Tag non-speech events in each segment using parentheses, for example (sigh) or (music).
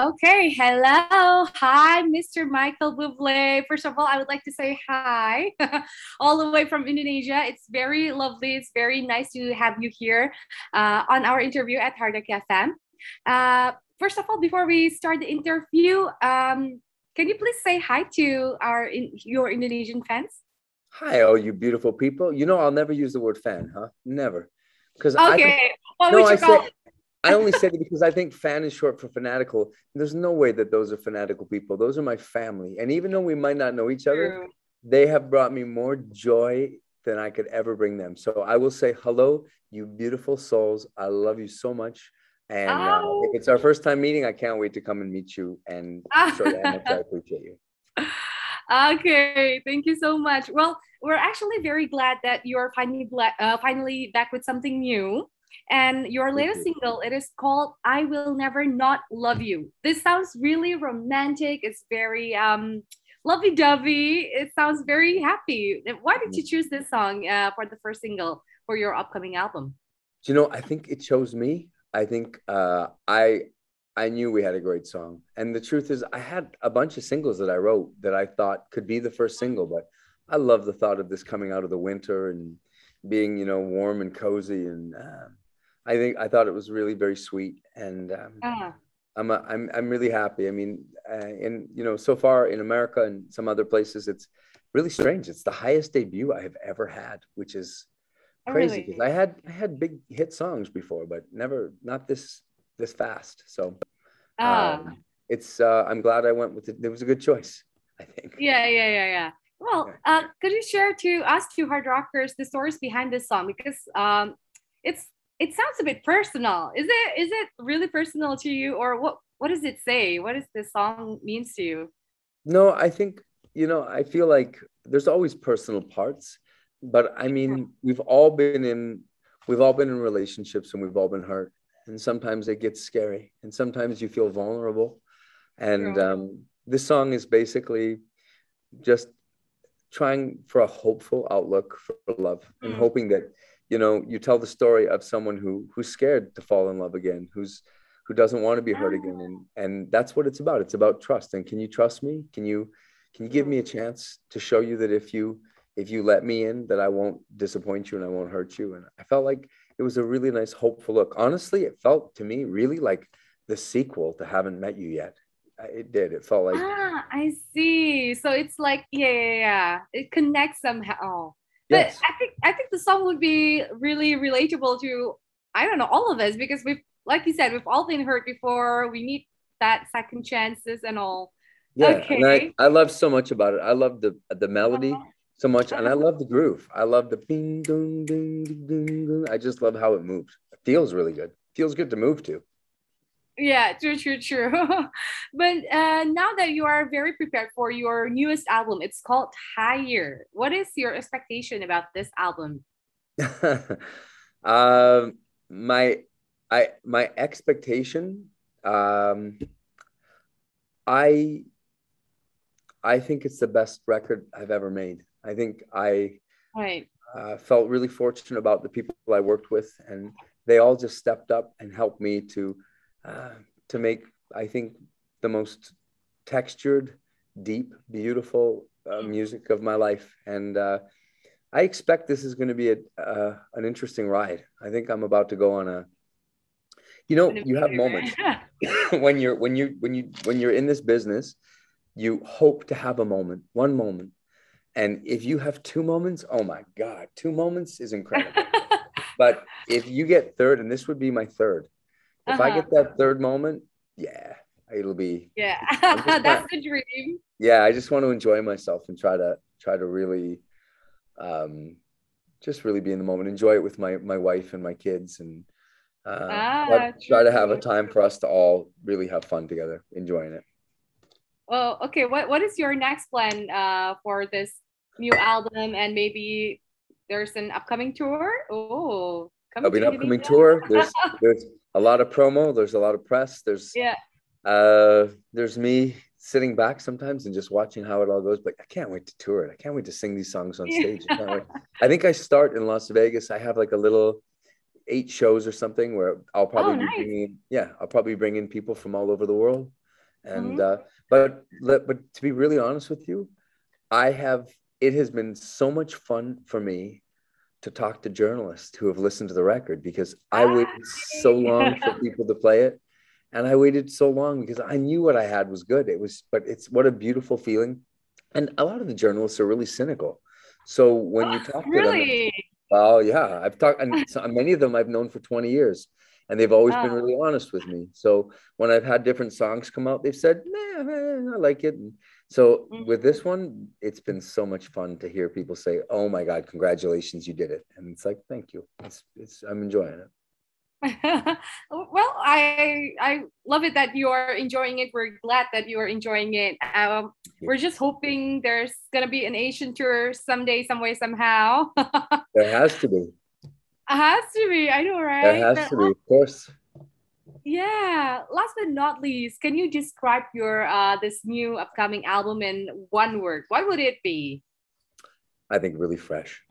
Okay, hello. Hi, Mr. Michael Bublé. First of all, I would like to say hi (laughs) all the way from Indonesia. It's very lovely. It's very nice to have you here uh, on our interview at Hard Rock FM. Uh, first of all, before we start the interview, um, can you please say hi to our in, your Indonesian fans? Hi, all you beautiful people. You know, I'll never use the word fan, huh? Never. Because okay, I, what no, would you I call say, I only (laughs) said it because I think fan is short for fanatical. There's no way that those are fanatical people. Those are my family. And even though we might not know each other, True. they have brought me more joy than I could ever bring them. So I will say hello, you beautiful souls. I love you so much. And uh, oh. if it's our first time meeting, I can't wait to come and meet you and show you how much I (laughs) appreciate you. Okay, thank you so much. Well, we're actually very glad that you're finally uh, finally back with something new. And your latest single, it is called "I Will Never Not Love You." This sounds really romantic. It's very um, lovey-dovey. It sounds very happy. Why did you mm. choose this song uh, for the first single for your upcoming album? Do you know? I think it chose me. I think uh, I I knew we had a great song, and the truth is, I had a bunch of singles that I wrote that I thought could be the first single, but I love the thought of this coming out of the winter and being, you know, warm and cozy and. Uh, I think I thought it was really very sweet, and um, uh-huh. I'm, a, I'm I'm really happy. I mean, uh, and you know, so far in America and some other places, it's really strange. It's the highest debut I have ever had, which is oh, crazy because really? I had I had big hit songs before, but never not this this fast. So uh. um, it's uh, I'm glad I went with it. It was a good choice, I think. Yeah, yeah, yeah, yeah. Well, uh, could you share to us, two hard rockers, the stories behind this song? Because um, it's it sounds a bit personal. Is it is it really personal to you, or what what does it say? What does this song means to you? No, I think you know. I feel like there's always personal parts, but I mean, we've all been in we've all been in relationships and we've all been hurt, and sometimes it gets scary, and sometimes you feel vulnerable, and um, this song is basically just trying for a hopeful outlook for love and mm. hoping that you know you tell the story of someone who who's scared to fall in love again who's who doesn't want to be hurt again and and that's what it's about. It's about trust and can you trust me? Can you can you give me a chance to show you that if you if you let me in that i won't disappoint you and i won't hurt you? And i felt like it was a really nice hopeful look. Honestly it felt to me really like the sequel to haven't met you yet it did it felt like ah i see so it's like yeah yeah, yeah. it connects somehow Yes. But I think I think the song would be really relatable to I don't know all of us because we've like you said we've all been hurt before. We need that second chances and all. Yeah, okay. and I, I love so much about it. I love the the melody uh-huh. so much, and I love the groove. I love the bing dong ding ding ding. I just love how it moves. It feels really good. It feels good to move to yeah true true true. (laughs) But uh, now that you are very prepared for your newest album it's called higher. What is your expectation about this album? (laughs) Um my i my expectation um i i think it's the best record i've ever made. I think i right. uh, felt really fortunate about the people i worked with and they all just stepped up and helped me to uh, to make, I think, the most textured, deep, beautiful uh, music of my life. And uh, I expect this is going to be a, uh, an interesting ride. I think I'm about to go on a. You know, you have moments (laughs) (laughs) when you're when you when you when you're in this business, you hope to have a moment, one moment, and if you have two moments, oh my God, two moments is incredible. (laughs) but if you get third, and this would be my third, if uh-huh. I get that third moment, yeah, it'll be yeah. (laughs) (laughs) That's the dream. Yeah, I just want to enjoy myself and try to try to really um just really be in the moment, enjoy it with my my wife and my kids and uh, ah, try to have a time for us to all really have fun together, enjoying it. Well, okay. What what is your next plan uh, for this new album and maybe there's an upcoming tour? Oh, there'll be an upcoming tour. (laughs) There's there's a lot of promo. There's a lot of press. There's yeah. Uh, there's me sitting back sometimes and just watching how it all goes. But I can't wait to tour it. I can't wait to sing these songs on stage. I, (laughs) I think I start in Las Vegas. I have like a little eight shows or something where I'll probably oh, nice. be bringing, yeah, I'll probably bring in people from all over the world. And mm-hmm. uh, but but to be really honest with you, I have it has been so much fun for me to talk to journalists who have listened to the record because I ah, waited so long for (laughs) people to play it. And I waited so long because I knew what I had was good. It was, but it's what a beautiful feeling. And a lot of the journalists are really cynical. So when oh, you talk to really? them, well, yeah, I've talked, and many of them I've known for 20 years and they've always been ah. really honest with me. So when I've had different songs come out, they've said, nah, I like it. And so mm-hmm. with this one, it's been so much fun to hear people say, "Oh my God, congratulations, you did it!" And it's like, "Thank you." It's, it's I'm enjoying it. (laughs) well, I I love it that you are enjoying it. We're glad that you are enjoying it. Um, we're just hoping there's gonna be an Asian tour someday, some way, somehow. (laughs) there has to be. It has to be. I know, right? There has to be, of course. Yeah. Last but not least, can you describe your uh this new upcoming album in one word? What would it be? I think really fresh.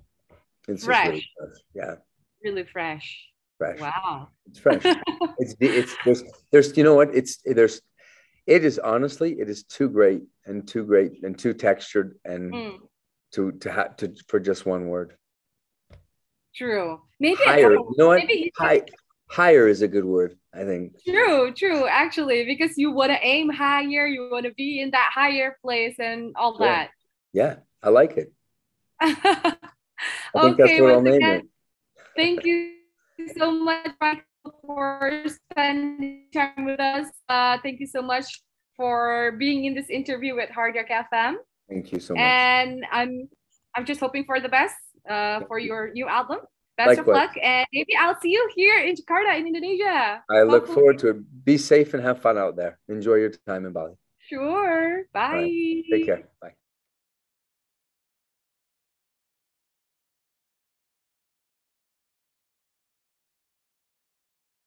It's fresh. Really fresh. Yeah. Really fresh. Fresh. Wow. It's fresh. (laughs) it's it's there's, there's you know what it's there's it is honestly it is too great and too great and too textured and mm. to to have to for just one word. True. Maybe higher. You know what? Maybe High, higher is a good word. I think. True, true. Actually, because you want to aim higher, you want to be in that higher place and all yeah. that. Yeah, I like it. (laughs) I think okay, that's what I'll name again, it. Thank you so much, Michael, for spending time with us. Uh, thank you so much for being in this interview with Hard Rock FM. Thank you so much. And I'm I'm just hoping for the best uh, for your new album. Best Likewise. of luck, and maybe I'll see you here in Jakarta, in Indonesia. I look forward to it. Be safe and have fun out there. Enjoy your time in Bali. Sure. Bye. Right. Take care. Bye.